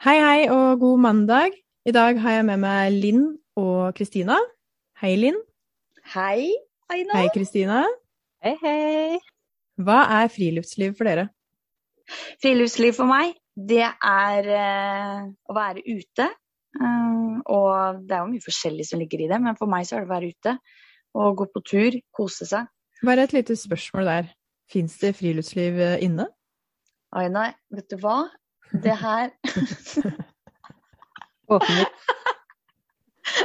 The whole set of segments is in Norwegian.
Hei, hei og god mandag. I dag har jeg med meg Linn og Kristina. Hei, Linn. Hei, Aina. Hei, Kristina. Hei, hei. Hva er friluftsliv for dere? Friluftsliv for meg, det er uh, å være ute. Uh, og det er jo mye forskjellig som ligger i det, men for meg så er det å være ute. Og gå på tur, kose seg. Bare et lite spørsmål der. Fins det friluftsliv eh, inne? Aina, vet du hva? Det her.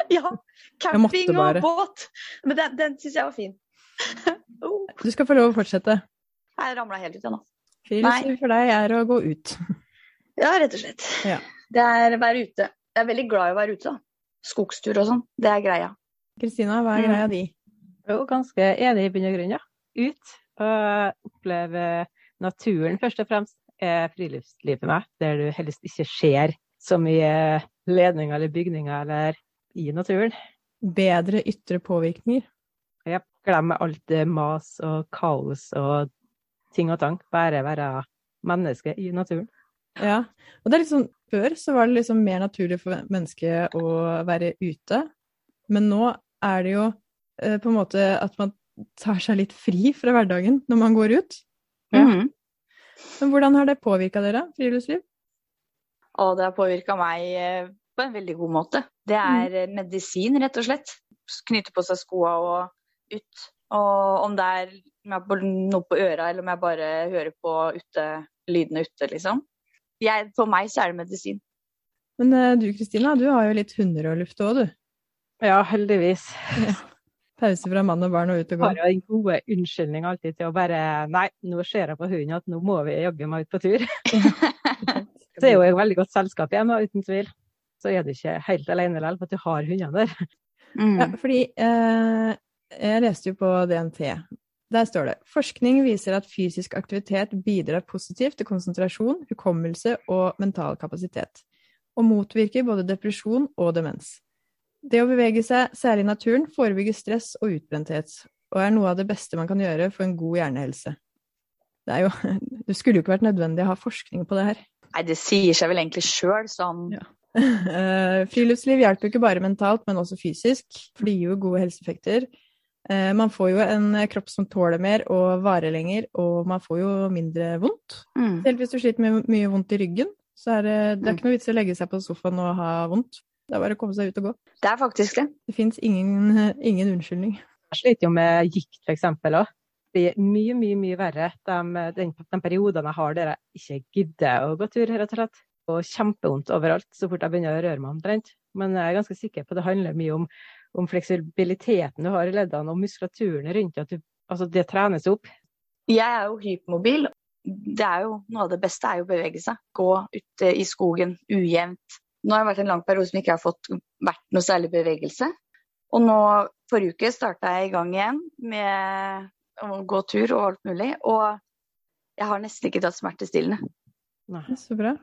Ja, camping og båt. Men den, den syns jeg var fin. oh, Du skal få lov å fortsette. jeg ramla helt ut, jeg nå. Friluftsliv for deg er å gå ut. Ja, rett og slett. Ja. Det er å være ute. Jeg er veldig glad i å være ute, da. Skogstur og sånn. Det er greia. Kristina, hva er Mm. greia di? Jo, ganske enig i bunn og grunn, ja. Ut og oppleve naturen først og fremst er friluftsliv med, meg. Der du helst ikke ser så mye ledninger eller bygninger eller i naturen. Bedre ytre påvirkninger. Ja. glemmer alt mas og kaos og ting og tank. Bare være menneske i naturen. Ja. Og det er sånn, før så var det liksom mer naturlig for mennesket å være ute. Men nå er det jo eh, på en måte at man tar seg litt fri fra hverdagen når man går ut. Ja. Mhm. Men hvordan har det påvirka dere, friluftsliv? Og det har påvirka meg eh, på en veldig god måte. Det er mm. medisin, rett og slett. Knytte på seg skoa og ut. Og om det er noe på øra, eller om jeg bare hører på ute, lydene ute, liksom. Jeg, for meg så er det medisin. Men eh, du Kristina, du har jo litt hunder å lufte òg, du. Ja, heldigvis. Pause fra mann og barn og ut og gå. Har jo en gode unnskyldning alltid til å bare Nei, nå ser jeg på hunden at nå må vi jaggu meg ut på tur. Så er jo et veldig godt selskap hjemme, uten tvil. Så er du ikke helt alene likevel, for at du har hundene der. Mm. Ja, fordi eh, jeg leste jo på DNT. Der står det forskning viser at fysisk aktivitet bidrar positivt til konsentrasjon, hukommelse og mental kapasitet, og motvirker både depresjon og demens. Det å bevege seg, særlig i naturen, forebygger stress og utbrenthet, og er noe av det beste man kan gjøre for en god hjernehelse. Det, er jo, det skulle jo ikke vært nødvendig å ha forskning på det her. Nei, det sier seg vel egentlig sjøl, sånn. Ja. Eh, Friluftsliv hjelper jo ikke bare mentalt, men også fysisk, for det gir jo gode helseeffekter. Eh, Man får jo en kropp som tåler mer og varer lenger, og man får jo mindre vondt. Mm. Selv hvis du sliter med mye vondt i ryggen, så er det, det er ikke noe vits i å legge seg på sofaen og ha vondt. Det er bare å komme seg ut og gå. Det er faktisk det. Det fins ingen, ingen unnskyldning. Jeg sliter jo med gikt, for eksempel, òg. Det blir mye, mye mye verre de, de, de periodene jeg har der jeg ikke gidder å gå tur, rett og slett. Og kjempevondt overalt så fort jeg begynner å røre meg omtrent. Men jeg er ganske sikker på at det handler mye om, om fleksibiliteten du har i leddene og muskulaturen rundt at du, altså det trenes opp. Jeg er jo hypermobil. Det er jo Noe av det beste er jo å bevege seg. Gå ute i skogen ujevnt. Nå har det vært en lang periode som ikke har fått vært noe særlig bevegelse. Og nå, forrige uke starta jeg i gang igjen med å gå tur og alt mulig. Og jeg har nesten ikke tatt smertestillende. Nei. Så bra.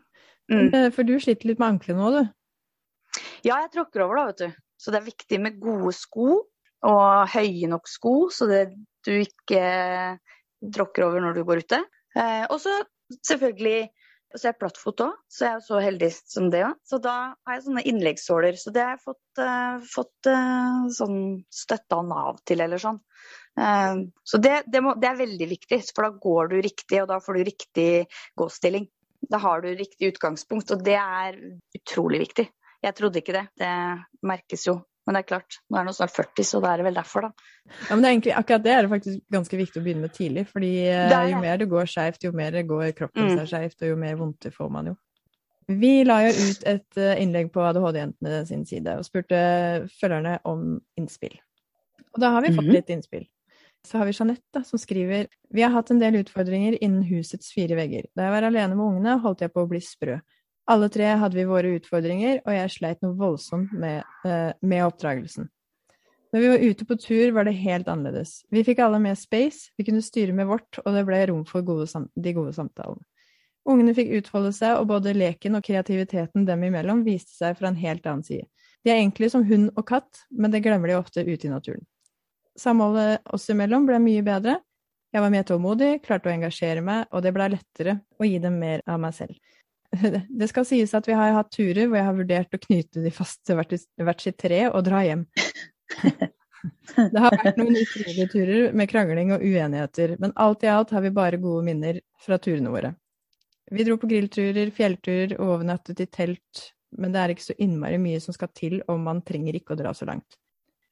Mm. Eh, For du sliter litt med anklene nå, du. Ja, jeg tråkker over da, vet du. Så det er viktig med gode sko, og høye nok sko, så det, du ikke tråkker over når du går ute. Eh, og så selvfølgelig så er jeg plattfot òg, så jeg er så heldig som det òg. Så da har jeg sånne innleggssåler. Så det har jeg fått, uh, fått uh, sånn støtte av Nav til, eller sånn. Uh, så det, det, må, det er veldig viktig, for da går du riktig, og da får du riktig gåstilling. Da har du riktig utgangspunkt, og det er utrolig viktig. Jeg trodde ikke det. Det merkes jo. Men det er klart, nå er nå snart 40, så da er det vel derfor, da. Ja, men det egentlig, akkurat det er det faktisk ganske viktig å begynne med tidlig. fordi eh, er jo mer det går skeivt, jo mer går kroppen Mm. seg skeivt, og jo mer vondt får man jo. Vi la jo ut et eh, innlegg på ADHD-jentene sin side og spurte følgerne om innspill. Og da har vi fått Mhm. litt innspill. Så har vi Jeanette da, som skriver Vi har hatt en del utfordringer innen husets fire vegger. Da jeg var alene med ungene, holdt jeg på å bli sprø. Alle tre hadde vi våre utfordringer, og jeg sleit noe voldsomt med, eh, med oppdragelsen. Når vi var ute på tur, var det helt annerledes. Vi fikk alle med space, vi kunne styre med vårt, og det ble rom for gode de gode samtalene. Ungene fikk utfolde seg, og både leken og kreativiteten dem imellom viste seg fra en helt annen side. De er egentlig som hund og katt, men det glemmer de ofte ute i naturen. Samholdet oss imellom ble mye bedre. Jeg var mer tålmodig, klarte å engasjere meg, og det ble lettere å gi dem mer av meg selv. det skal sies at vi har hatt turer hvor jeg har vurdert å knyte de fast til hvert, sitt tre og dra hjem. Det har vært noen utrolige turer med krangling og uenigheter, men alt i alt har vi bare gode minner fra turene våre. Vi dro på grillturer, fjellturer og overnattet i telt, men det er ikke så innmari mye som skal til om man trenger ikke å dra så langt.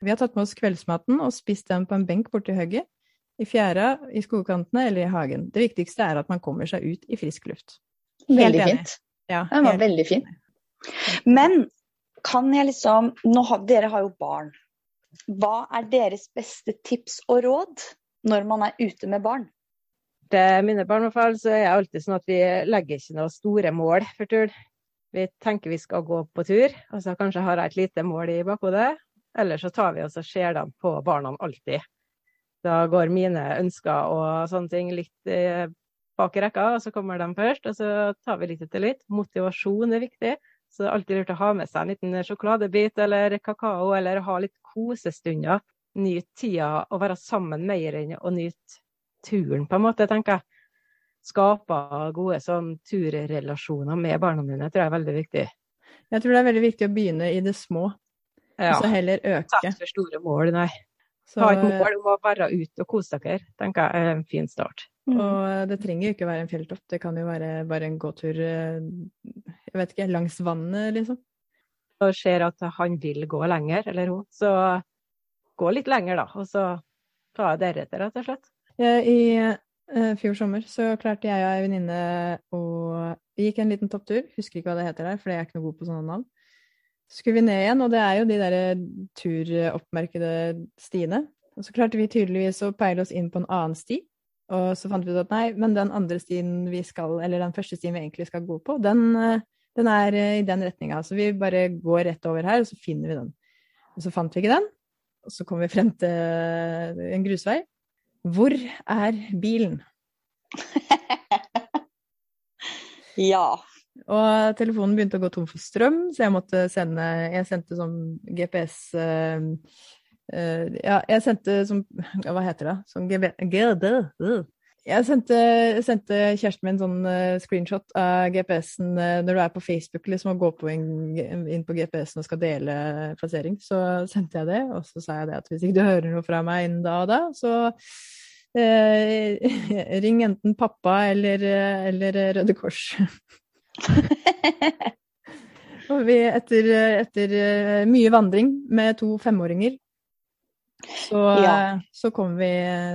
Vi har tatt med oss kveldsmaten og spist den på en benk borti hugget, i fjæra, i skogkantene eller i hagen. Det viktigste er at man kommer seg ut i frisk luft. Veldig fint. Ja, Den var helt veldig fin. Men kan jeg liksom nå har, Dere har jo barn. Hva er deres beste tips og råd når man er ute med barn? Til mine barn i hvert fall, så er det alltid sånn at vi legger ikke noen store mål for turen. Vi tenker vi skal gå på tur, og så kanskje har jeg et lite mål i bakhodet. Eller så tar vi oss og ser dem på barna alltid. Da går mine ønsker og sånne ting litt eh, bak i rekka, og så kommer de først. Og så tar vi litt etter litt. Motivasjon er viktig. Så det er alltid lurt å ha med seg en liten sjokoladebit eller kakao, eller ha litt kosestunder. Nyt tida og være sammen mer enn å nyte turen, på en måte, tenker jeg. Skape gode sånn turrelasjoner med barna mine, tror jeg er veldig viktig. Jeg tror det er veldig viktig å begynne i det små, Ja. og så heller øke. Sett for store mål, nei. Så, Ha et mål om å være ute og kose dere, tenker jeg er en fin start. Og det trenger jo ikke være en fjelltopp, det kan jo være bare en gåtur eh, jeg vet ikke, langs vannet, liksom. Og ser at han vil gå lenger, eller hun, så gå litt lenger, da. Og så ta det deretter, rett og slett. I eh, fjor sommer så klarte jeg og ei venninne å Vi gikk en liten topptur, husker ikke hva det heter der, for jeg er ikke noe god på sånne navn. Så skulle vi ned igjen, og det er jo de der turoppmerkede stiene. Og så klarte vi tydeligvis å peile oss inn på en annen sti. Og så fant vi ut at nei, men den andre stien vi skal, eller den første stien vi egentlig skal gå på, den, eh, den er eh, i den retninga. Så vi bare går rett over her, og så finner vi den. Og så fant vi ikke den. Og så kom vi frem til en grusvei. Hvor er bilen? Ja. Og telefonen begynte å gå tom for strøm, så jeg måtte sende Jeg sendte sånn GPS eh, eh, Ja, jeg sendte som Hva heter det? Sånn GD. Jeg sendte, sendte kjæresten min sånn eh, screenshot av GPS-en eh, når du er på Facebook liksom, og går på inn, inn på GPS-en og skal dele plassering. Så sendte jeg det, og så sa jeg det at hvis ikke du hører noe fra meg innen da og da, så eh, ring enten pappa eller, eh, eller Røde Kors. Og vi, etter, etter eh, mye vandring med to femåringer, så, Ja. så kom vi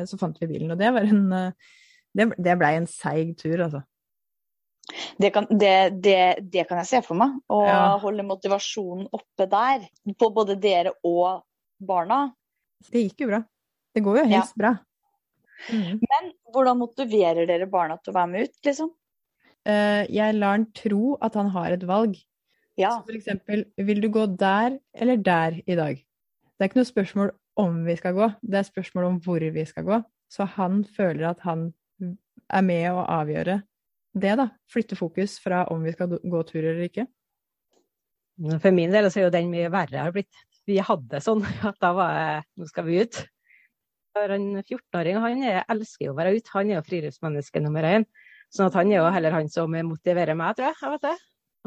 Så fant vi bilen. Og det var en Det, det blei en seig tur, altså. Det kan, det, det, det kan jeg se for meg. Å Ja. holde motivasjonen oppe der. På både dere og barna. Det gikk jo bra. Det går jo helst bra. Mm. Men hvordan motiverer dere barna til å være med ut, liksom? Eh, jeg lar han tro at han har et valg. Ja. Så for eksempel, vil du gå der eller der i dag? Det er ikke noe spørsmål om vi skal gå, det er spørsmål om hvor vi skal gå. Så han føler at han er med å avgjøre det, da. Flytte fokus fra om vi skal gå tur eller ikke. For min del så er jo den mye verre har blitt. Vi hadde sånn at da var jeg nå skal vi ut. For En 14-åring han er, elsker jo å være ute. Han er jo friluftsmenneske nummer én. Sånn at han er jo heller han som motiverer meg, tror jeg. jeg vet det.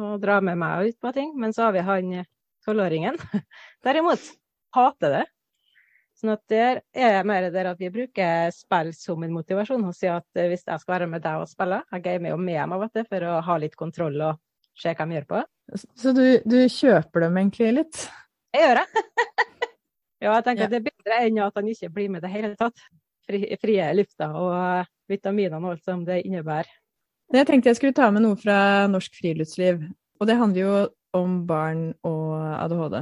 Og drar med meg ut på ting. Men så har vi han 12-åringen derimot. Hater det. Sånn at der er jeg mer der at vi bruker spill som en motivasjon. Og sier at eh, hvis jeg skal være med deg og spille, jeg gamer jo med meg vet du, for å ha litt kontroll og se hva de gjør på. Så du, du kjøper dem egentlig litt? Jeg gjør det. Ja, jeg tenker Ja. det er bedre enn at han ikke blir med i det hele tatt. Fri, frie lufta og vitaminene og alt som det innebærer. Jeg tenkte jeg skulle ta med noe fra norsk friluftsliv, og det handler jo om barn og ADHD.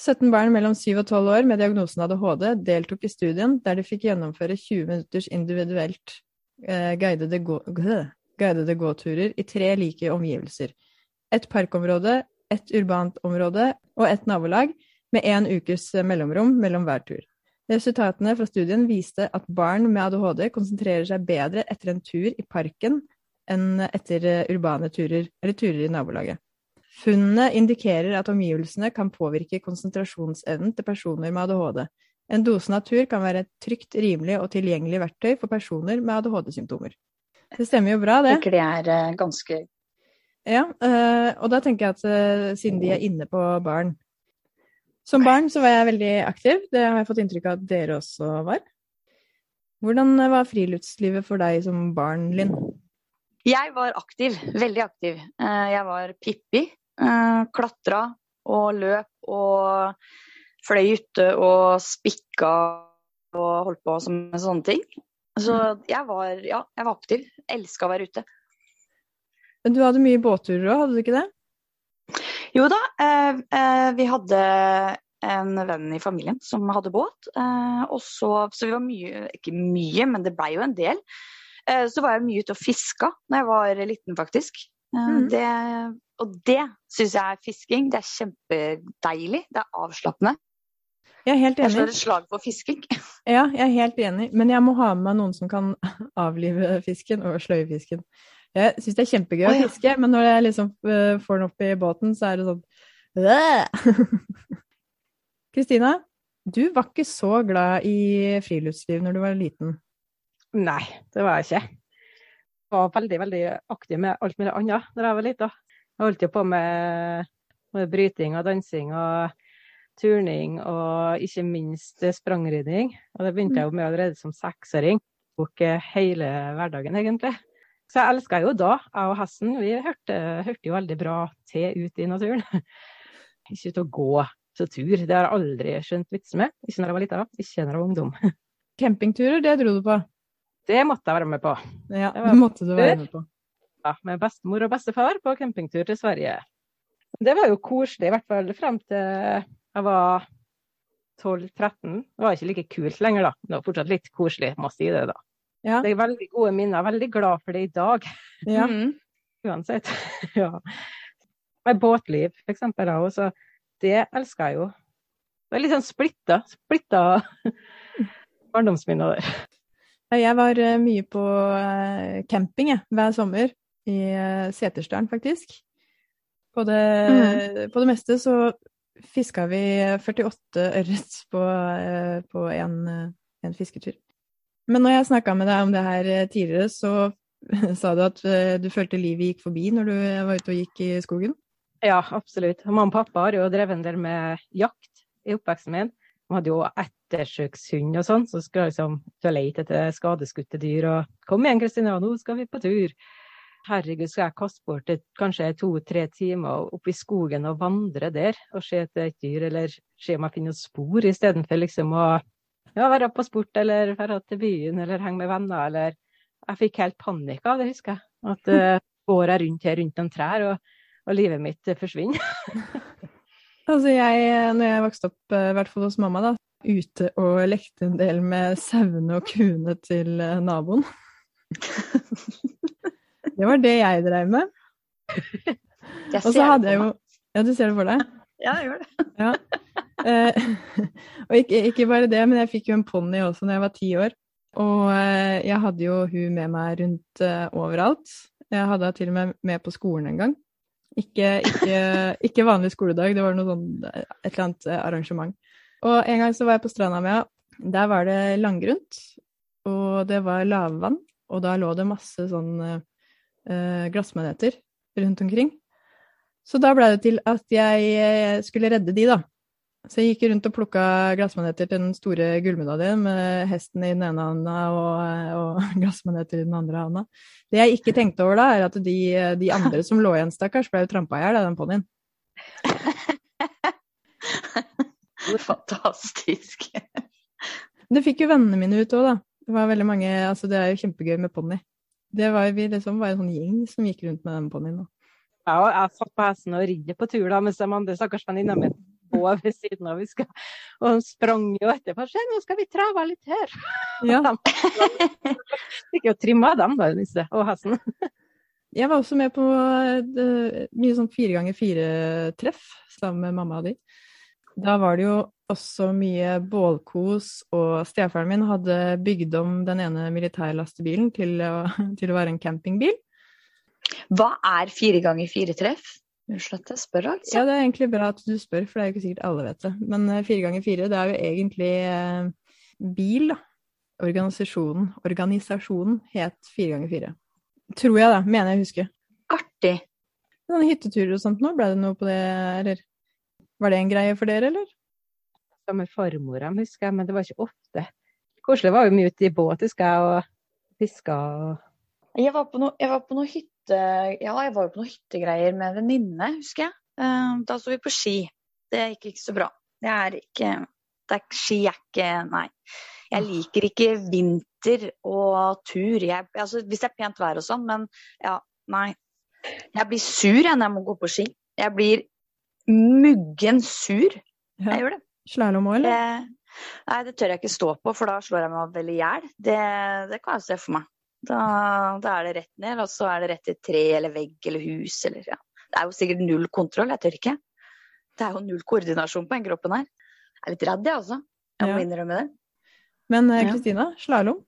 17 barn mellom 7 og 12 år med diagnosen ADHD deltok i studien der de fikk gjennomføre 20 minutters individuelt eh, guidede, gå, guidede gåturer i tre like omgivelser. Et parkområde, et urbant område og et nabolag, med én ukes mellomrom mellom hver tur. Resultatene fra studien viste at barn med ADHD konsentrerer seg bedre etter en tur i parken enn etter eh, urbane turer eller turer i nabolaget. Funnene indikerer at omgivelsene kan påvirke konsentrasjonsevnen til personer med ADHD. En dose natur kan være et trygt, rimelig og tilgjengelig verktøy for personer med ADHD-symptomer. Det stemmer jo bra, det. Jeg tenker det er eh, ganske Ja, eh, og da tenker jeg at eh, siden de er inne på barn Som barn så var jeg veldig aktiv. Det har jeg fått inntrykk av at dere også var. Hvordan var friluftslivet for deg som barn, Linn? Jeg var aktiv. Veldig aktiv. Eh, Jeg var Pippi. Eh, Klatra og løp og fløy ute og spikka og holdt på med sånne ting. Så jeg var, ja, jeg var aktiv. Elska å være ute. Du hadde mye båtturer òg, hadde du ikke det? Jo da, eh, eh, vi hadde en venn i familien som hadde båt. Eh, og så, så vi var mye, ikke mye, men det blei jo en del. Eh, så var jeg mye ute og fiska da jeg var liten, faktisk. Eh, Mhm. det, og det syns jeg er fisking. Det er kjempedeilig. Det er avslappende. Jeg er helt Jeg slår enig. et slag for fisking. Ja, jeg er helt enig. Men jeg må ha med meg noen som kan avlive fisken og sløye fisken. Jeg syns det er kjempegøy Å, å fiske, men når jeg liksom eh, får den opp i båten, så er det sånn Kristina, du var ikke så glad i friluftsliv når du var liten. Nei, det var jeg ikke. Var veldig, veldig aktiv med alt mulig annet da jeg var lita. Jeg holdt jo på med, med bryting og dansing og turning og ikke minst sprangridning. Og det begynte jeg jo med allerede som seksåring. Tok eh, hele hverdagen, egentlig. Så jeg elska jo da, jeg og hesten, vi hørte, hørte jo veldig bra til ute i naturen. Ikke ut og gå til tur, det har jeg aldri skjønt vitsen med. Ikke når jeg var lita, ikke når jeg var ungdom. Campingturer, det dro du på. Det måtte jeg være med på. Ja, Det måtte du være med på. ja, med bestemor og bestefar på campingtur til Sverige. Det var jo koselig, i hvert fall frem til jeg var 12-13. Det var ikke like kult lenger, da. Det var fortsatt litt koselig, må si det, da. Ja, Det er veldig gode minner. Jeg er veldig glad for det i dag, ja. Mm. uansett. ja. Med båtliv, for eksempel, da, også. Det elsker jeg jo. Det er litt sånn splitta, splitta barndomsminner der. Jeg var eh, mye på eh, camping jeg, hver sommer, i uh, faktisk. På det, på det meste så fiska vi 48 ørret på, eh, på en, eh, en fisketur. Men når jeg snakka med deg om det her eh, tidligere, så sa du at eh, du følte livet gikk forbi når du eh, var ute og gikk i skogen. Ja, absolutt. Mamma og pappa har jo drevet en del med jakt i oppveksten min. De hadde jo ettersøkshund og sånn, så skal liksom ut og lete etter skadeskutte dyr. Og 'kom igjen, Kristina, nå skal vi på tur'. Herregud, skal jeg kaste bort et, kanskje to-tre timer opp i skogen og vandre der og se etter et dyr, eller se om jeg finner noen spor, istedenfor liksom å ja, være på sport eller dra til byen eller henge med venner, eller Jeg fikk helt panikk av det, husker jeg. At uh, går jeg rundt her rundt noen trær, og, og livet mitt eh, forsvinner. Altså jeg, når jeg vokste opp, eh, i hvert fall hos mamma, da, ute og lekte en del med sauene og kuene til eh, naboen. Det var det jeg drev med. Jeg Og så hadde jeg jo. Ja, du ser det for deg? Ja, jeg gjør det. Ja. Eh, og ikke, ikke bare det, men jeg fikk jo en ponni også da jeg var ti år. Og eh, jeg hadde jo hun med meg rundt overalt. Jeg hadde henne til og med med på skolen en gang. Ikke, ikke, ikke vanlig skoledag, det var noe sånn, et eller annet arrangement. Og en gang så var jeg på stranda med henne. Der var det langgrunt, og det var lavvann. Og da lå det masse sånn eh, glassmaneter rundt omkring. Så da ble det til at jeg eh, skulle redde de, da. Så jeg gikk rundt og plukka glassmaneter til den store gullmedaljen med hesten i den ene handa og, og glassmaneter i den andre handa. Det jeg ikke tenkte over da, er at de, de andre som lå igjen, stakkars, ble jo trampa i hjel av den ponnien. Fantastisk. Det fikk jo vennene mine ut òg, da. Det var veldig mange, altså det er jo kjempegøy med ponni. Det var, vi liksom var en sånn gjeng som gikk rundt med den ponnien. Ja, og jeg satt på hesten og ridde på tur da, mens de andre stakkars venninna mi på ved siden av. jeg. Og de sprang jo etterpå. Se, nå skal vi trave litt her! Ja. De fikk jo trimma dem, da, Nisse. Og hesten. Jeg var også med på eh, mye sånn fire ganger fire-treff sammen med mamma og de. Da var det jo også mye bålkos, og stefaren min hadde bygd om den ene militærlastebilen til å, til å være en campingbil. Hva er fire ganger fire treff? Unnskyld at jeg spør, altså. Ja, det er egentlig bra at du spør, for det er jo ikke sikkert alle vet det. Men eh, fire ganger fire, det er jo egentlig eh, bil, da. Organisasjonen, organisasjonen het fire ganger fire. Tror jeg, da. Mener jeg å huske. Artig. Sånne hytteturer og sånt nå, ble det noe på det, eller var det en greie for dere, eller? Sammen med farmora, husker jeg, men det var ikke ofte. Koselig var jo mye ute i båt, husker jeg, og fiska og Jeg var på noen jeg var på noe hytte... Ja, jeg var jo på noe hyttegreier med venninne, husker jeg. Eh, Da så vi på ski. Det gikk ikke så bra. Jeg er ikke det er, Ski er ikke Nei. Jeg liker ikke vinter og tur. Jeg, altså, hvis det er pent vær og sånn, men ja, nei. Jeg blir sur jeg når jeg må gå på ski. Jeg blir muggen sur. Ja. Jeg gjør det. Slalåm òg, eller? det. Nei, det tør jeg ikke stå på, for da slår jeg meg vel i hjel. Det, det kan jeg se for meg. Da, da er det rett ned, og så er det rett i tre eller vegg eller hus eller ja. Det er jo sikkert null kontroll, jeg tør ikke. Det er jo null koordinasjon på den kroppen her. Jeg er litt redd, jeg også. Jeg må Ja. innrømme det. Men eh. Kristina, slalåm?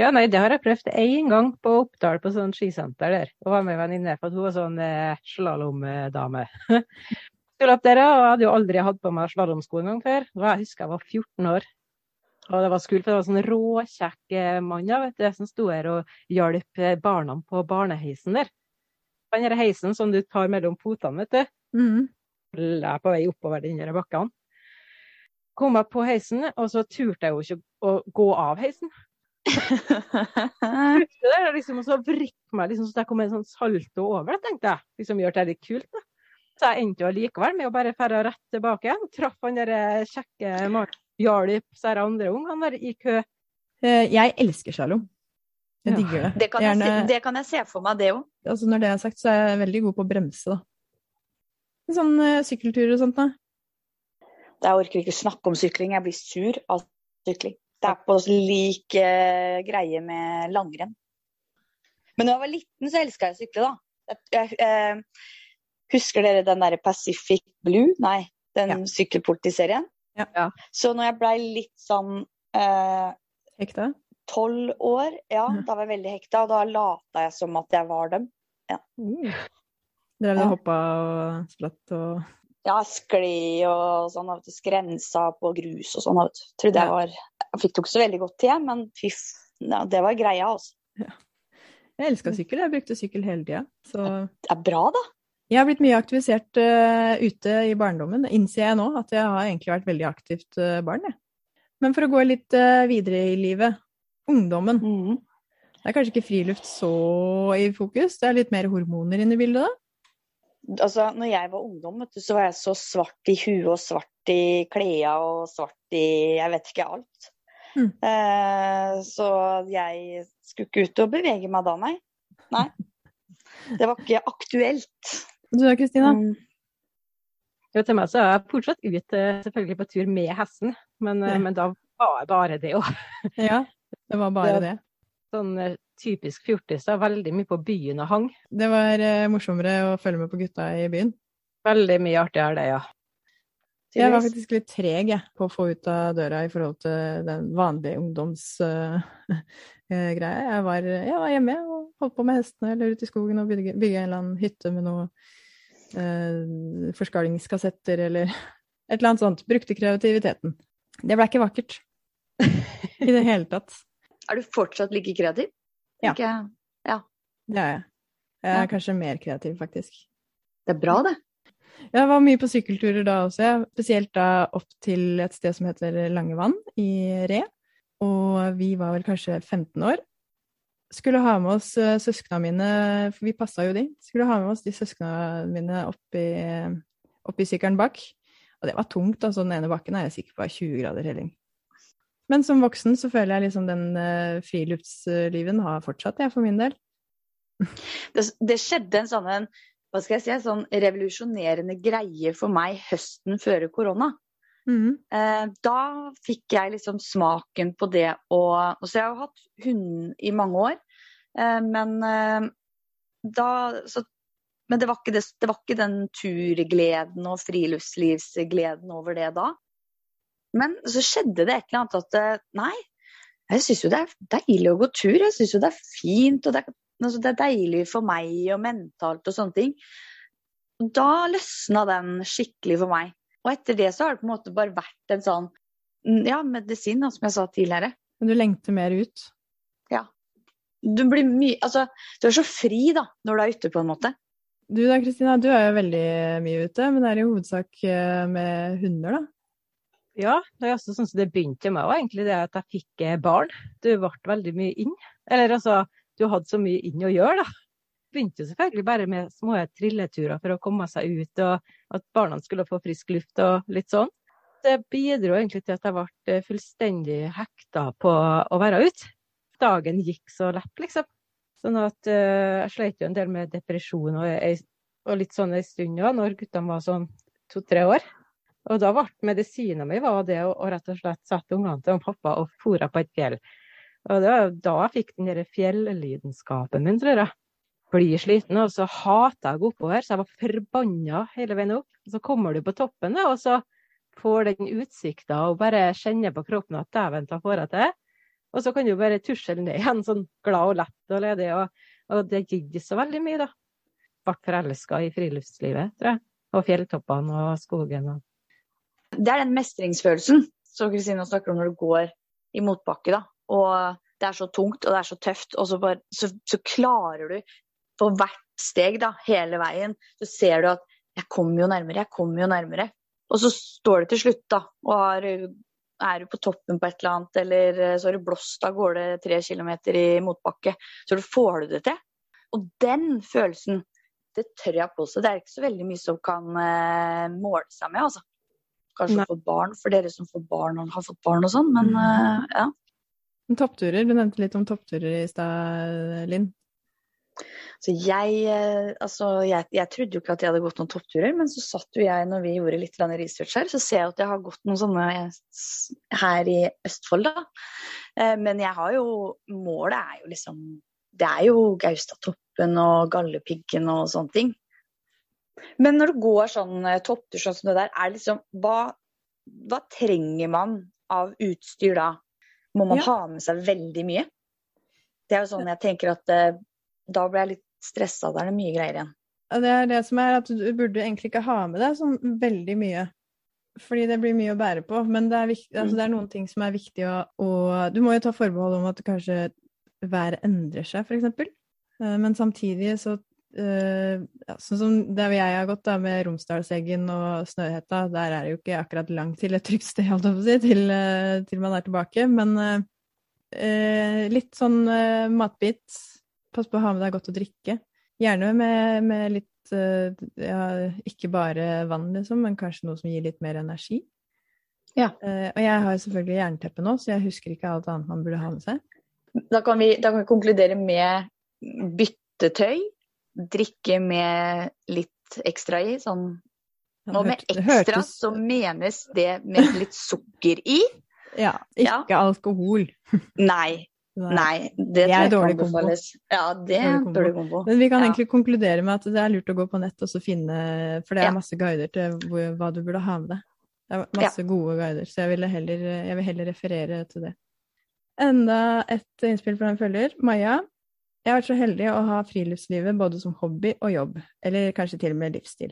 Ja, nei, det har jeg prøvd én gang på Oppdal, på sånn skisenter der. Og var med en venninne, for hun var sånn eh, slalåmdame. Skulle opp der, og jeg hadde jo aldri hatt på meg slalåmsko en gang før. Og jeg husker jeg var 14 år. Og det var skummelt, for det var sånn råkjekk eh, mann ja, vet du, som sto her og hjalp eh, barna på barneheisen der. Den her heisen som du tar mellom potene, vet du. Mm. Jeg på vei oppover den der bakken. Kom jeg på heisen, og så turte jeg jo ikke å gå av heisen. Det der er liksom, og så vrikke meg liksom, så jeg kom en sånn salto over det, tenkte jeg. Liksom gjør det litt kult, da. Så jeg endte jo likevel med å bare ferde rett tilbake igjen. Traff han der eh, kjekke hjalp, Jarlip, så det andre ungene der i kø. Eh, Jeg elsker slalåm. Jeg Ja. digger det. Det kan, jeg se, det kan jeg se for meg, det òg. Altså, når det er sagt, så er jeg veldig god på å bremse, da. Sånn uh, sykkelturer og sånt, da. Jeg orker ikke snakke om sykling, jeg blir sur av sykling. Det er på lik eh, greie med langrenn. Men da jeg var liten, så elska jeg å sykle, da. Jeg, jeg, eh, husker dere den derre Pacific Blue? Nei, den Ja. sykkelpolitiserien. Ja. Ja. Så når jeg blei litt sånn eh, Hekta. tolv år, ja, mm. da var jeg veldig hekta. Og da lata jeg som at jeg var dem. Uh. Drev du Ja. og hoppa og spratt og Ja, skli og sånn, vet du, skrensa på grus og sånn. vet du. Trodde jeg var Jeg fikk det ikke så veldig godt til, men fy. Ja, det var greia, altså. Jeg elska sykkel, jeg brukte sykkel hele tida. Så Det er bra, da. jeg har blitt mye aktivisert uh, ute i barndommen, innser jeg nå. At jeg har egentlig vært veldig aktivt uh, barn, jeg. Men for å gå litt uh, videre i livet. Ungdommen. Mhm. Det er kanskje ikke friluft så i fokus, det er litt mer hormoner inne i bildet da? Altså, når jeg var ungdom, vet du, så var jeg så svart i huet og svart i klærne og svart i Jeg vet ikke alt. Mm. Eh, så jeg skulle ikke ut og bevege meg da, nei. Nei. Det var ikke aktuelt. Du da, Kristina? Mm. Jo, til meg så er jeg fortsatt ut eh, selvfølgelig på tur med hesten, men, eh, Ja. men da var jeg bare det òg. Ja, det var bare Det- det. Sånn typisk fjortis. Veldig mye på byen og hang. Det var morsommere å følge med på gutta i byen. Veldig mye artigere det, ja. Jeg var faktisk litt treg jeg, på å få ut av døra i forhold til den vanlige ungdomsgreia. jeg, var, jeg var hjemme og holdt på med hestene eller ute i skogen og bygge, bygge en eller annen hytte med noen uh, forskalingskassetter eller et eller annet sånt. Brukte kreativiteten. Det ble ikke vakkert. I det hele tatt. Er du fortsatt like kreativ? Ja. Ikke- Det er jeg. Jeg er Ja. kanskje mer kreativ, faktisk. Det er bra, det. Jeg var mye på sykkelturer da også, spesielt da opp til et sted som heter Langevann i Re. Og vi var vel kanskje 15 år. Skulle ha med oss uh, søskna mine, for vi passa jo de. Skulle ha med oss de søskna mine opp i, opp sykkelen bak. Og det var tungt, altså. Den ene bakken er jeg sikker på er 20 grader helling. Men som voksen så føler jeg liksom den uh, friluftsliven har fortsatt, jeg, for min del. det. Det skjedde en sånn en, hva skal jeg si, sånn revolusjonerende greie for meg høsten før korona. Mm. Eh, da fikk jeg liksom smaken på det å Så jeg har jo hatt hund i mange år, eh, men eh, da så, Men det var, ikke det, det var ikke den turgleden og friluftslivsgleden over det da. Men så skjedde det et eller annet at eh, Nei, jeg syns jo det er deilig å gå tur. Jeg syns jo det er fint. og det er, altså, det er deilig for meg og mentalt og sånne ting. Da løsna den skikkelig for meg. Og etter det så har det på en måte bare vært en sånn mm, ja, medisin, da, som jeg sa tidligere. Men du lengter mer ut. Du blir mye Altså, du er så fri da, når du er ute, på en måte. Du da, Kristina, du er jo veldig mye ute, men er i hovedsak eh, med hunder, da? Ja, det er også sånn som det begynte med òg, egentlig det at jeg fikk barn. Du ble veldig mye inn. Eller altså, du hadde så mye inn å gjøre, da. Begynte jo selvfølgelig bare med små trilleturer for å komme seg ut, og at barna skulle få frisk luft og litt sånn. Det bidro egentlig til at jeg ble eh, fullstendig hekta på å være ute. Dagen gikk så lett, liksom. Sånn at uh, jeg sleit jo en del med depresjon og, og litt sånn en stund òg, når guttene var sånn to-tre år. Og da ble medisinen min var det å, rett og slett sette ungene til pappa og fôre på et fjell. Og det da fikk den derre fjellidenskapen min, tror jeg. Blir sliten, og så hater jeg å gå oppover, så jeg var forbanna hele veien opp. Og så kommer du på toppen, og så får den utsikta og bare kjenner på kroppen at dæven, da får jeg til. Og så kan du bare tusle ned igjen, sånn glad og lett og ledig. Og, og det gikk så veldig mye, da. Ble forelska i friluftslivet, tror jeg. Og fjelltoppene og skogen. Og... Det er den mestringsfølelsen som Kristine snakker om når du går i motbakke, da. Og det er så tungt og det er så tøft, og så, bare, så, så klarer du på hvert steg, da, hele veien, så ser du at jeg kommer jo nærmere, jeg kommer jo nærmere. Og så står det til slutt, da, og har er du på toppen på et eller annet, eller eh, så har du blåst av gårde tre kilometer i motbakke, så får du det til. Og den følelsen, det tør jeg påstå, det er ikke så veldig mye som kan uh, måle seg med, altså. Kanskje få barn, for dere som får barn og har fått barn og sånn, men uh, ja. Toppturer, du nevnte litt om toppturer i stad, Linn. Så jeg, eh, altså, jeg, jeg, trodde jo ikke at jeg hadde gått noen toppturer, men så satt jo jeg når vi gjorde litt research her, så ser jeg at jeg har gått noen sånne her i Østfold, da. Eh, men jeg har jo Målet er jo liksom Det er jo Gaustatoppen og Galdhøpiggen og sånne ting. Men når det går sånn eh, topptur sånn som det der, er liksom hva, hva trenger man av utstyr da? Må man ja. ha med seg veldig mye? Det er jo sånn jeg tenker at da blir jeg litt stressa. Da er det mye greier igjen. Det er det som er at du burde egentlig ikke ha med deg sånn veldig mye. Fordi det blir mye å bære på. Men det er, viktig, altså det er noen ting som er viktig å, å Du må jo ta forbehold om at kanskje været endrer seg, f.eks. Eh, men samtidig så Uh, ja, sånn som der jeg har gått da, med Romsdalseggen og Snøhetta, der er det jo ikke akkurat langt til et trygt sted, holdt jeg på å si, til, uh, til, man er tilbake. Men uh, litt sånn matbit pass på å ha med deg godt å drikke. Gjerne med, med litt ja, ikke bare vann, liksom, men kanskje noe som gir litt mer energi. Ja. Og jeg har selvfølgelig jernteppe nå, så jeg husker ikke alt annet man burde ha med seg. Da kan vi, da kan vi konkludere med byttetøy, drikke med litt ekstra i, sånn og med ekstra så menes det med litt sukker i. Ja, ikke ja. alkohol. Nei, Nei, det, det er dårlig kombo. Ja, det er dårlig kombo. Men vi kan ja. egentlig konkludere med at det er lurt å gå på nett og så finne For det er masse guider til hvor, hva du burde ha med deg. Det er masse ja. gode guider, så jeg, heller, jeg, vil heller referere til det. Enda et innspill fra en følger. Maja. Jeg har vært så heldig å ha friluftslivet både som hobby og jobb, eller kanskje til og med livsstil.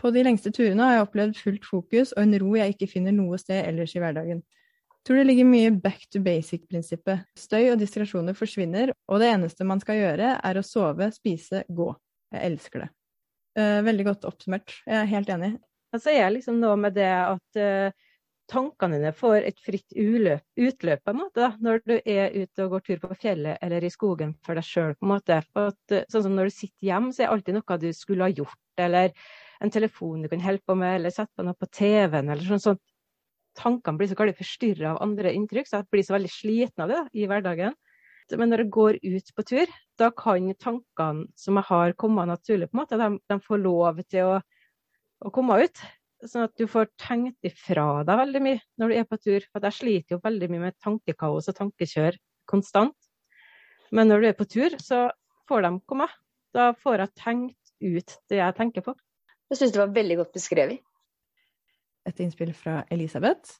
På de lengste turene har jeg opplevd fullt fokus og en ro jeg ikke finner noe sted ellers i hverdagen. Tror det ligger mye back to basic-prinsippet. Støy og distraksjoner forsvinner, og det eneste man skal gjøre, er å sove, spise, gå. Jeg elsker det. Uh, veldig godt oppsummert. Jeg er helt enig. Altså, jeg er liksom nå med det at uh, tankene dine får et fritt uløp, utløp, på en måte, da, når du er ute og går tur på fjellet eller i skogen for deg sjøl. Uh, sånn som når du sitter hjemme, så er det alltid noe du skulle ha gjort, eller en telefon du kan holde på med, eller sette på noe på TV-en, eller sånn sånt tankene blir så galt forstyrra av andre inntrykk, så jeg blir så veldig sliten av det da, i hverdagen. Men når jeg går ut på tur, da kan tankene som jeg har, komme naturlig. på en måte. De, de får lov til å, å, komme ut. Sånn at du får tenkt ifra deg veldig mye når du er på tur. For jeg sliter jo veldig mye med tankekaos og tankekjør konstant. Men når du er på tur, så får de komme. Da får jeg tenkt ut det jeg tenker på. Jeg syns det var veldig godt beskrevet et innspill fra Elisabeth.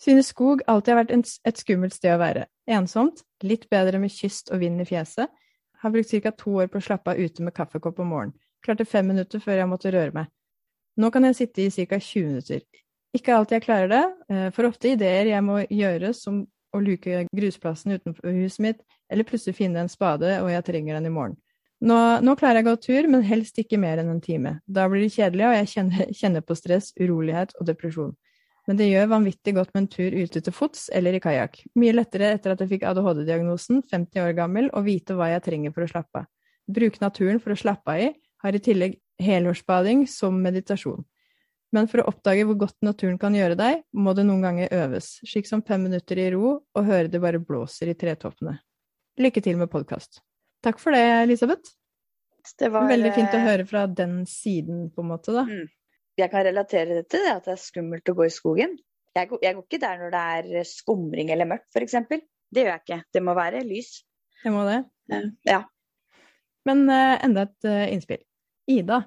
Synes skog alltid har vært et skummelt sted å være. Ensomt, litt bedre med kyst og vind i fjeset. Har brukt ca. to år på å slappe av ute med kaffekopp om morgenen. Klarte fem minutter før jeg måtte røre meg. Nå kan jeg sitte i ca. 20 minutter. Ikke alltid jeg klarer det, eh, for ofte ideer jeg må gjøre, som å luke grusplassen utenfor huset mitt, eller plutselig finne en spade og jeg trenger den i morgen. Nå, nå klarer jeg å gå tur, men helst ikke mer enn en time. Da blir det kjedelig, og jeg kjenner, kjenner på stress, urolighet og depresjon. Men det gjør vanvittig godt med en tur ute til fots eller i kajakk. Mye lettere etter at jeg fikk ADHD-diagnosen, 50 år gammel, og vite hva jeg trenger for å slappe av. Bruke naturen for å slappe av i, har i tillegg helårsbading som meditasjon. Men for å oppdage hvor godt naturen kan gjøre deg, må det noen ganger øves, slik som fem minutter i ro og høre det bare blåser i tretoppene. Lykke til med podkast. Takk for det, Elisabeth. Det var Veldig fint å eh, høre fra den siden, på en måte, da. Mm. Jeg kan relatere det til det at det er skummelt å gå i skogen. Jeg går, jeg går ikke der når det er skumring eller mørkt, f.eks. Det gjør jeg ikke. Det må være lys. Det må det. Ja. Men uh, enda et uh, innspill. Ida.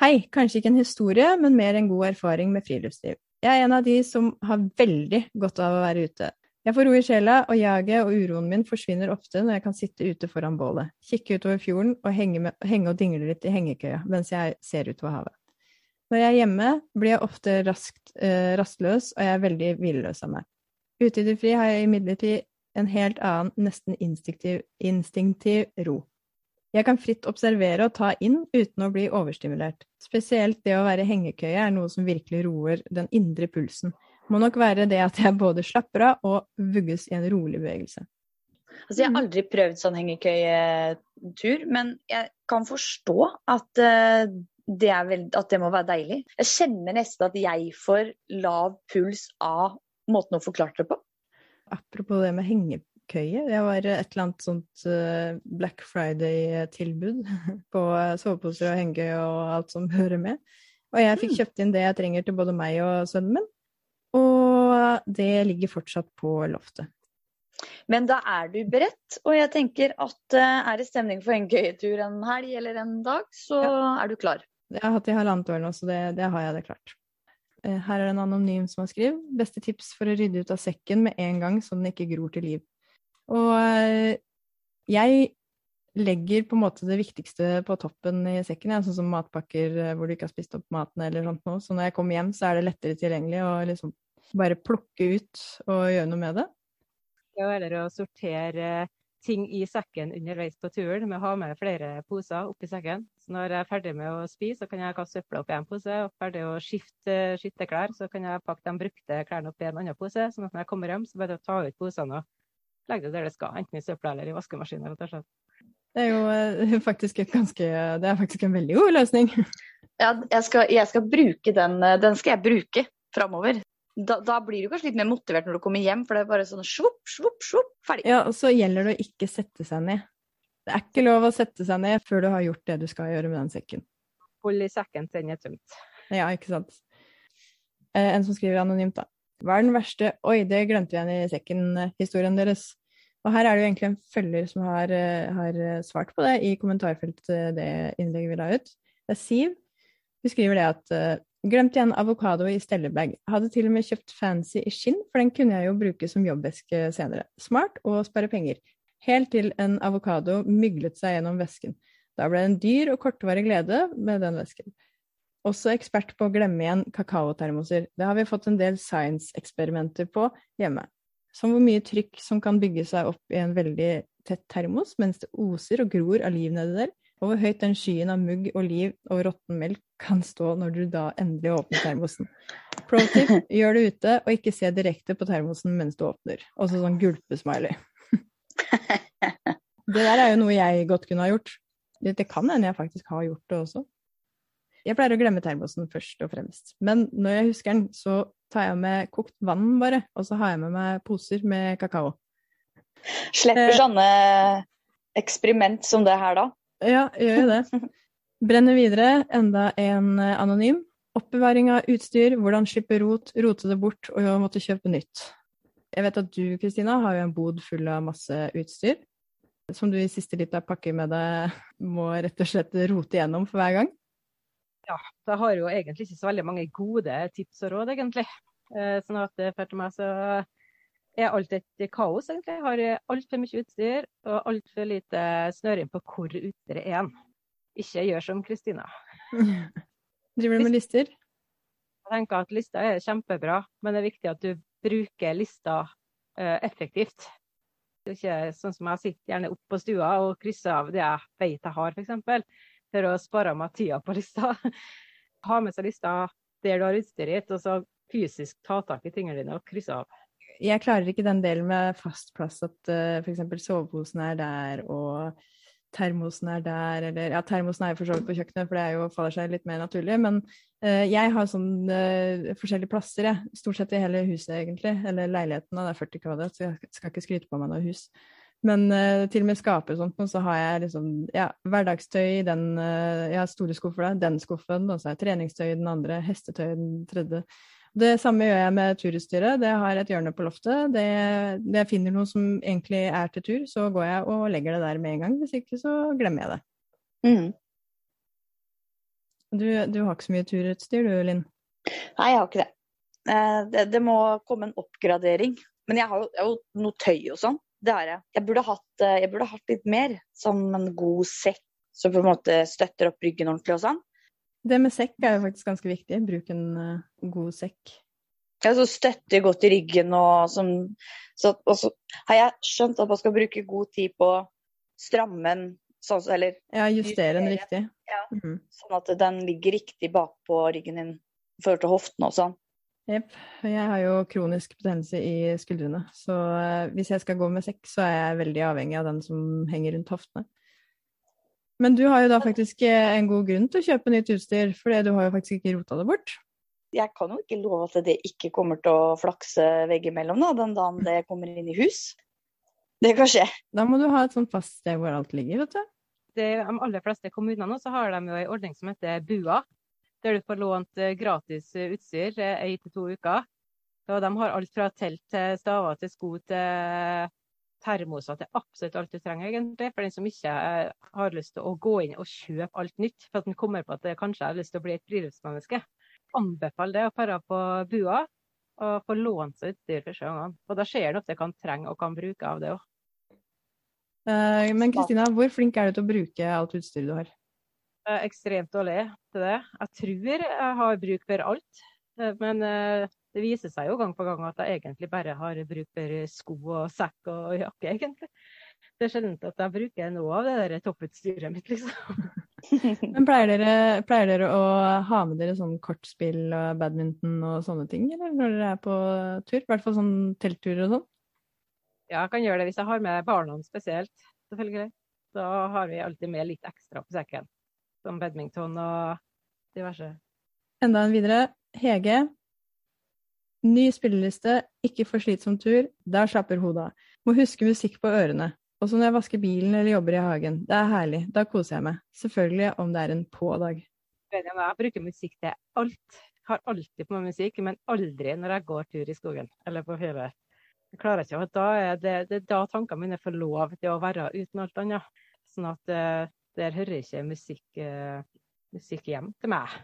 Hei, kanskje ikke en historie, men mer en god erfaring med friluftsliv. Jeg er en av de som har veldig godt av å være ute. Jeg får ro i sjela, og jaget og uroen min forsvinner ofte når jeg kan sitte ute foran bålet, kikke utover fjorden og henge, med, henge og dingle litt i hengekøya mens jeg ser utover havet. Når jeg er hjemme, blir jeg ofte raskt, eh, rastløs, og jeg er veldig hvileløs av meg. Ute i det fri har jeg imidlertid en helt annen, nesten instinktiv, instinktiv ro. Jeg kan fritt observere og ta inn uten å bli overstimulert. Spesielt det å være hengekøye er noe som virkelig roer den indre pulsen. Må nok være det at jeg både slapper av og vugges i en rolig bevegelse. Altså, jeg har aldri prøvd sånn hengekøyetur, men jeg kan forstå at, eh, det er vel, at det må være deilig. Jeg kjenner nesten at jeg får lav puls av måten hun forklarte det på. Apropos det med hengekøye. Jeg var et eller annet sånt eh, Black Friday-tilbud på eh, soveposer og hengekøye og alt som hører med. Og jeg fikk kjøpt inn det jeg trenger til både meg og sønnen min. Og det ligger fortsatt på loftet. Men da er du beredt, og jeg tenker at eh, er det stemning for en køyetur en helg eller en dag, så er du klar. Jeg har hatt det i halvannet år nå, så det, det har jeg det klart. Her er det en anonym som har skrevet. Beste tips for å rydde ut av sekken med en gang, så den ikke gror til liv. Og eh, jeg legger på en måte det viktigste på toppen i sekken, ja, sånn som matpakker eh, hvor du ikke har spist opp maten eller sånt noe. Så når jeg kommer hjem, så er det lettere tilgjengelig å liksom bare plukke ut og gjøre noe med det. Ja, eller å sortere ting i sekken underveis på turen med å ha med flere poser oppi sekken. Så når jeg er ferdig med å spise, så kan jeg kaste søpla oppi en pose. Og ferdig å skifte skitteklær, så kan jeg pakke de brukte klærne oppi en annen pose. sånn at når jeg kommer hjem, så bare ta ut posene og legge det der det skal. Enten i søpla eller i vaskemaskinen. rett og slett. Det er jo eh, faktisk et ganske Det er faktisk en veldig god løsning. Ja, jeg skal, jeg skal bruke den, eh, den skal jeg bruke framover. Da, da blir du kanskje litt mer motivert når du kommer hjem, for det er bare sånn svopp, svopp, svopp, ferdig. Ja, og så gjelder det å ikke sette seg ned. Det er ikke lov å sette seg ned før du har gjort det du skal gjøre med den sekken. Hold i sekken til den er tømt. Ja, ikke sant. Eh, en som skriver anonymt, da. Hva er den verste Oi, det glemte vi igjen i sekken-historien deres. Og her er det jo egentlig en følger som har, eh, har eh, svart på det i kommentarfeltet det innlegget vi la ut. Det er Siv. Hun skriver det at eh, glemte igjen avokado i stellebag. Hadde til og med kjøpt fancy i skinn, for den kunne jeg jo bruke som jobbveske senere. Smart og spare penger. Helt til en avokado myglet seg gjennom vesken. Da ble det en dyr og kortvarig glede med den vesken. Også ekspert på å glemme igjen kakaotermoser. Det har vi fått en del science-eksperimenter på hjemme. Som hvor mye trykk som kan bygge seg opp i en veldig tett termos mens det oser og gror av liv nedi der, og hvor høyt den skyen av mugg og liv og råtten melk kan stå når du da endelig åpner termosen. Pro tip, gjør det ute, og ikke se direkte på termosen mens du åpner. Også sånn gulpesmiley. Det der er jo noe jeg godt kunne ha gjort. Det, det kan hende jeg faktisk har gjort det også. Jeg pleier å glemme termosen først og fremst. Men når jeg husker den, så tar jeg med kokt vann bare, og så har jeg med meg poser med kakao. Slipper Eh. sånne eksperiment som det her da. Ja, gjør jeg det. Brenner videre, enda en eh, anonym. Oppbevaring av utstyr, hvordan slippe rot, rote det bort og måtte kjøpe nytt. Jeg vet at du, Kristina, har jo en bod full av masse utstyr. Som du i siste lita pakke med deg må rett og slett rote gjennom for hver gang. Ja, jeg har jo egentlig ikke så veldig mange gode tips og råd, egentlig. Eh, Sånn at eh, for meg så er alt et kaos, egentlig. Jeg har altfor mye utstyr og altfor lite snøring på hvor utstyret er. Ikke gjør som Kristina. Driver du med lister? Jeg tenker at lista er kjempebra, men det er viktig at du bruker lista eh, effektivt. Det er ikke sånn som jeg sitter gjerne oppe på stua og krysser av det jeg vet jeg har, f.eks. For å spare meg tida på lista. Ha med seg lista der du har utstyret ditt, og så fysisk ta tak i tingene dine og krysse av. Jeg klarer ikke den delen med fast plass, at uh, f.eks. soveposen er der og termosen er der, eller Ja, termosen er for så vidt på kjøkkenet, for det er jo, faller seg litt mer naturlig. Men uh, jeg har sånn uh, forskjellige plasser, jeg. Stort sett i hele huset, egentlig. Eller leiligheten, og det er 40 kvadrat, så jeg skal ikke skryte på meg noe hus. Men uh, til og med skape og sånt, så har jeg liksom ja, hverdagstøy i den Jeg har store skuffer der, den skuffen, og så har jeg treningstøy i den andre, hestetøy i den tredje. Det samme gjør jeg med turutstyret. Det har et hjørne på loftet. Det, det jeg finner noe som egentlig er til tur, så går jeg og legger det der med en gang. Hvis ikke så glemmer jeg det. Mm. Du, du, har ikke så mye turutstyr du, Linn? Nei, jeg har ikke det. Eh, det. det. må komme en oppgradering. Men jeg har jo, jeg har jo noe tøy og sånn. Det har jeg. Jeg burde, hatt, eh, jeg burde hatt litt mer. Som en god sekk som på en måte støtter opp ryggen ordentlig og sånn. Det med sekk er jo faktisk ganske viktig. Bruk en uh, god sekk. Ja, så støtter godt i ryggen og sånn. Så, og så har jeg skjønt at man skal bruke god tid på å stramme den, sånn, eller Ja, justere den riktig. Ja, mm. Sånn at den ligger riktig bakpå ryggen din i forhold til hoftene og sånn. Jepp. Jeg har jo kronisk betennelse i skuldrene, så uh, hvis jeg skal gå med sekk, så er jeg veldig avhengig av den som henger rundt hoftene. Men du har jo da faktisk eh, en god grunn til å kjøpe nytt utstyr, for du har jo faktisk ikke rota det bort. Jeg kan jo ikke love at det ikke kommer til å flakse veggimellom da, den dagen det kommer inn i hus. Det kan skje. Da må du ha et sånt fast sted hvor alt ligger, vet du. De aller fleste kommunene så har de jo en ordning som heter BUA, der du får lånt eh, gratis utstyr ei til to uker. Og de har alt fra telt til staver til sko til termoser til absolutt alt du trenger, egentlig. For den som ikke eh, har lyst til å gå inn og kjøpe alt nytt, for at den kommer på at det kanskje har lyst til å bli et friluftsmenneske. Anbefaler det å dra på bua og få lånt seg utstyr første gangen. Og da ser en ofte hva en trenger og kan bruke av det òg. Eh, men Kristina, hvor flink er du til å bruke alt utstyret du har? Ekstremt dårlig til det. Jeg tror jeg har bruk for alt. Eh, men det viser seg jo gang på gang at jeg egentlig bare har bruk for sko og sekk og jakke, egentlig. Det er sjelden at jeg bruker noe av det der topputstyret mitt, liksom. Men pleier dere, pleier dere, å ha med dere sånn kortspill og badminton og sånne ting, eller når dere er på tur? I hvert fall sånn teltturer og sånn? Ja, jeg kan gjøre det hvis jeg har med barna spesielt, selvfølgelig. Da har vi alltid med litt ekstra på sekken. Som badminton og diverse. Enda en videre. Hege, Ny spilleliste, ikke for slitsom tur, der slapper hodet av. Må huske musikk på ørene. Også når jeg vasker bilen eller jobber i hagen. Det er herlig, da koser jeg meg. Selvfølgelig om det er en på-dag. Jeg bruker musikk til alt. Har alltid på meg musikk, men aldri når jeg går tur i skogen eller på fjellet. Jeg klarer ikke, da er det, det er da tankene mine får lov til å være uten alt annet. Sånn at uh, der hører ikke musikk, uh, musikk hjem til meg.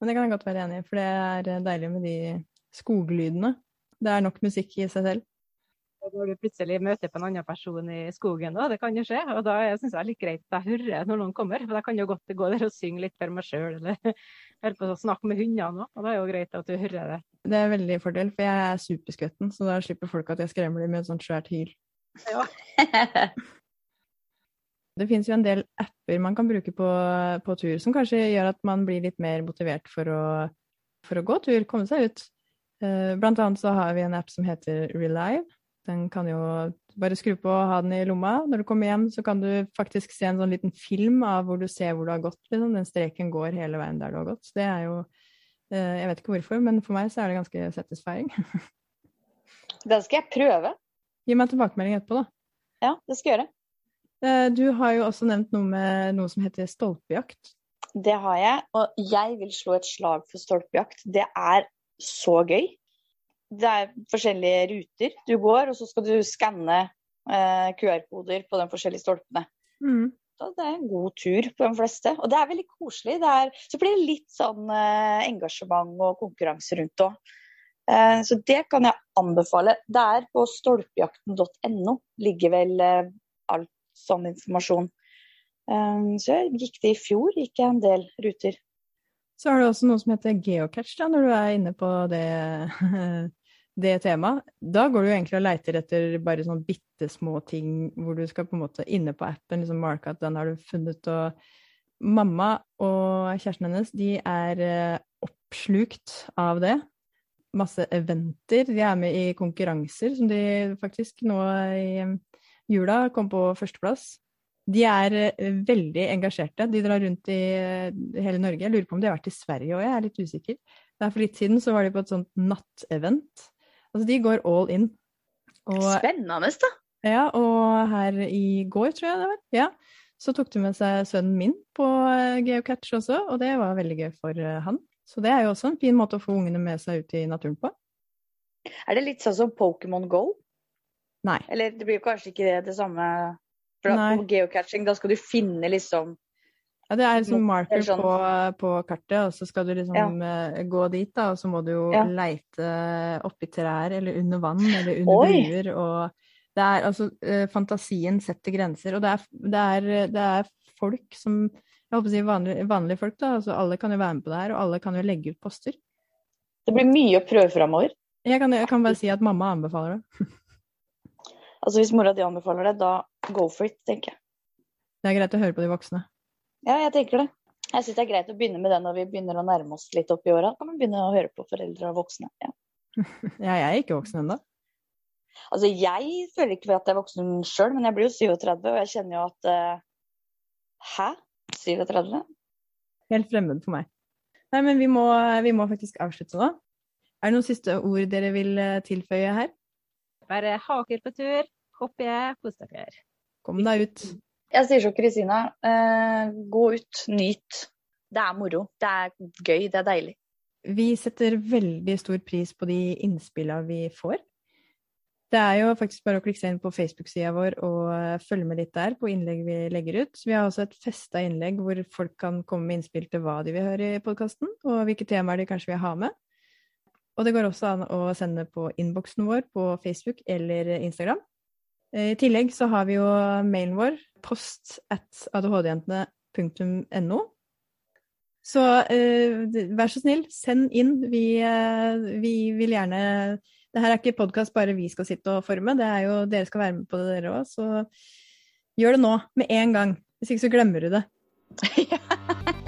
Men det kan jeg godt være enig i, for det er deilig med de skoglydene. Det er nok musikk i seg selv. Og når du plutselig møter på en annen person i skogen, da, det kan jo skje. Og da syns jeg det er litt greit at jeg hører når noen kommer. For da kan jo godt gå der og synge litt for meg sjøl, eller holde på å snakke med hundene òg. Og da er jo greit at du hører det. Det er veldig fordel, for jeg er superskvetten, så da slipper folk at jeg skremmer dem med et sånt svært hyl. Ja. det finnes jo en del apper man kan bruke på, på, tur, som kanskje gjør at man blir litt mer motivert for å, for å gå tur, komme seg ut. Eh, blant annet så har vi en app som heter Relive. Den kan jo bare skru på og ha den i lomma. Når du kommer hjem, så kan du faktisk se en sånn liten film av hvor du ser hvor du har gått. Liksom. Den streken går hele veien der du har gått. Så det er jo eh, Jeg vet ikke hvorfor, men for meg så er det ganske satisfying. Den skal jeg prøve. Gi meg tilbakemelding etterpå, da. Ja, det skal jeg gjøre. Eh, du har jo også nevnt noe med noe som heter stolpejakt. Det har jeg, og jeg vil slå et slag for stolpejakt. Det er så gøy. Det er forskjellige ruter du går, og så skal du skanne eh, QR-koder på de forskjellige stolpene. Mm. Så det er en god tur på de fleste. Og det er veldig koselig. Er, så blir det litt sånn eh, engasjement og konkurranse rundt òg. Eh, så det kan jeg anbefale. Det er på stolpejakten.no ligger vel sånn informasjon. Eh, så jeg gikk det i fjor, gikk jeg en del ruter. Så har du også noe som heter geocache, da, når du er inne på det, det temaet, da går du egentlig og leiter etter bare sånne bitte små ting hvor du skal på en måte inne på appen liksom marke at den har du funnet, og mamma og kjæresten hennes, de er eh, oppslukt av det. Masse eventer. De er med i konkurranser som de faktisk nå i jula kom på førsteplass. De er eh, veldig engasjerte. De drar rundt i eh, hele Norge. Jeg lurer på om de har vært i Sverige òg, jeg er litt usikker. Der for litt siden så var de på et sånt nattevent. Altså, de går all in. Og, Spennende, da. Ja, og her i går, tror jeg det var, ja, så tok de med seg sønnen min på eh, geocatch også, og det var veldig gøy for han. Så det er jo også en fin måte å få ungene med seg ut i naturen på. Er det litt sånn som Pokémon Go? Nei. Eller det blir kanskje ikke det, det samme For da, på geocaching, da skal du finne liksom ja, det er liksom marker sånn... på, på, kartet, og så skal du liksom ja. uh, gå dit, da, og så må du jo ja. leite oppi trær eller under vann eller under bruer, og det er altså uh, Fantasien setter grenser, og det er, det er, det er folk som Jeg håper å si vanlige, vanlige folk, da. Altså alle kan jo være med på det her, og alle kan jo legge ut poster. Det blir mye å prøve framover. Jeg kan, jeg kan bare si at mamma anbefaler det. Altså Hvis mora di anbefaler det, da go for it, tenker jeg. Det er greit å høre på de voksne. Ja, jeg tenker det. Jeg syns det er greit å begynne med det når vi begynner å nærme oss litt opp i åra. Kan man begynne å høre på foreldre og voksne. Ja, ja jeg er ikke voksen ennå. Altså, jeg føler ikke at jeg er voksen sjøl, men jeg blir jo 37, og jeg kjenner jo at uh, Hæ? 37? Helt fremmed for meg. Nei, men vi må, vi må faktisk avslutte nå. Er det noen siste ord dere vil eh, tilføye her? Bare ha dere på tur, hopp i, kos dere. Kom deg ut. Jeg sier som Kristina, eh, gå ut, nyt. Det er moro. Det er gøy, det er deilig. Vi setter veldig stor pris på de innspillene vi får. Det er jo faktisk bare å klikke seg inn på Facebook-sida vår og eh, følge med litt der på innlegg vi legger ut. Vi har også et festa innlegg hvor folk kan komme med innspill til hva de vil høre i podkasten, og hvilke temaer de kanskje vil ha med. Og det går også an å sende på innboksen vår på Facebook eller Instagram. Eh, I tillegg så har vi jo mailen vår, post at adhdjentene.no. Så eh, vær så snill, send inn. Vi, eh, vi vil gjerne Det her er ikke podkast bare vi skal sitte og forme, det er jo dere skal være med på det, dere òg. Så gjør det nå, med en gang. Hvis ikke så glemmer du det.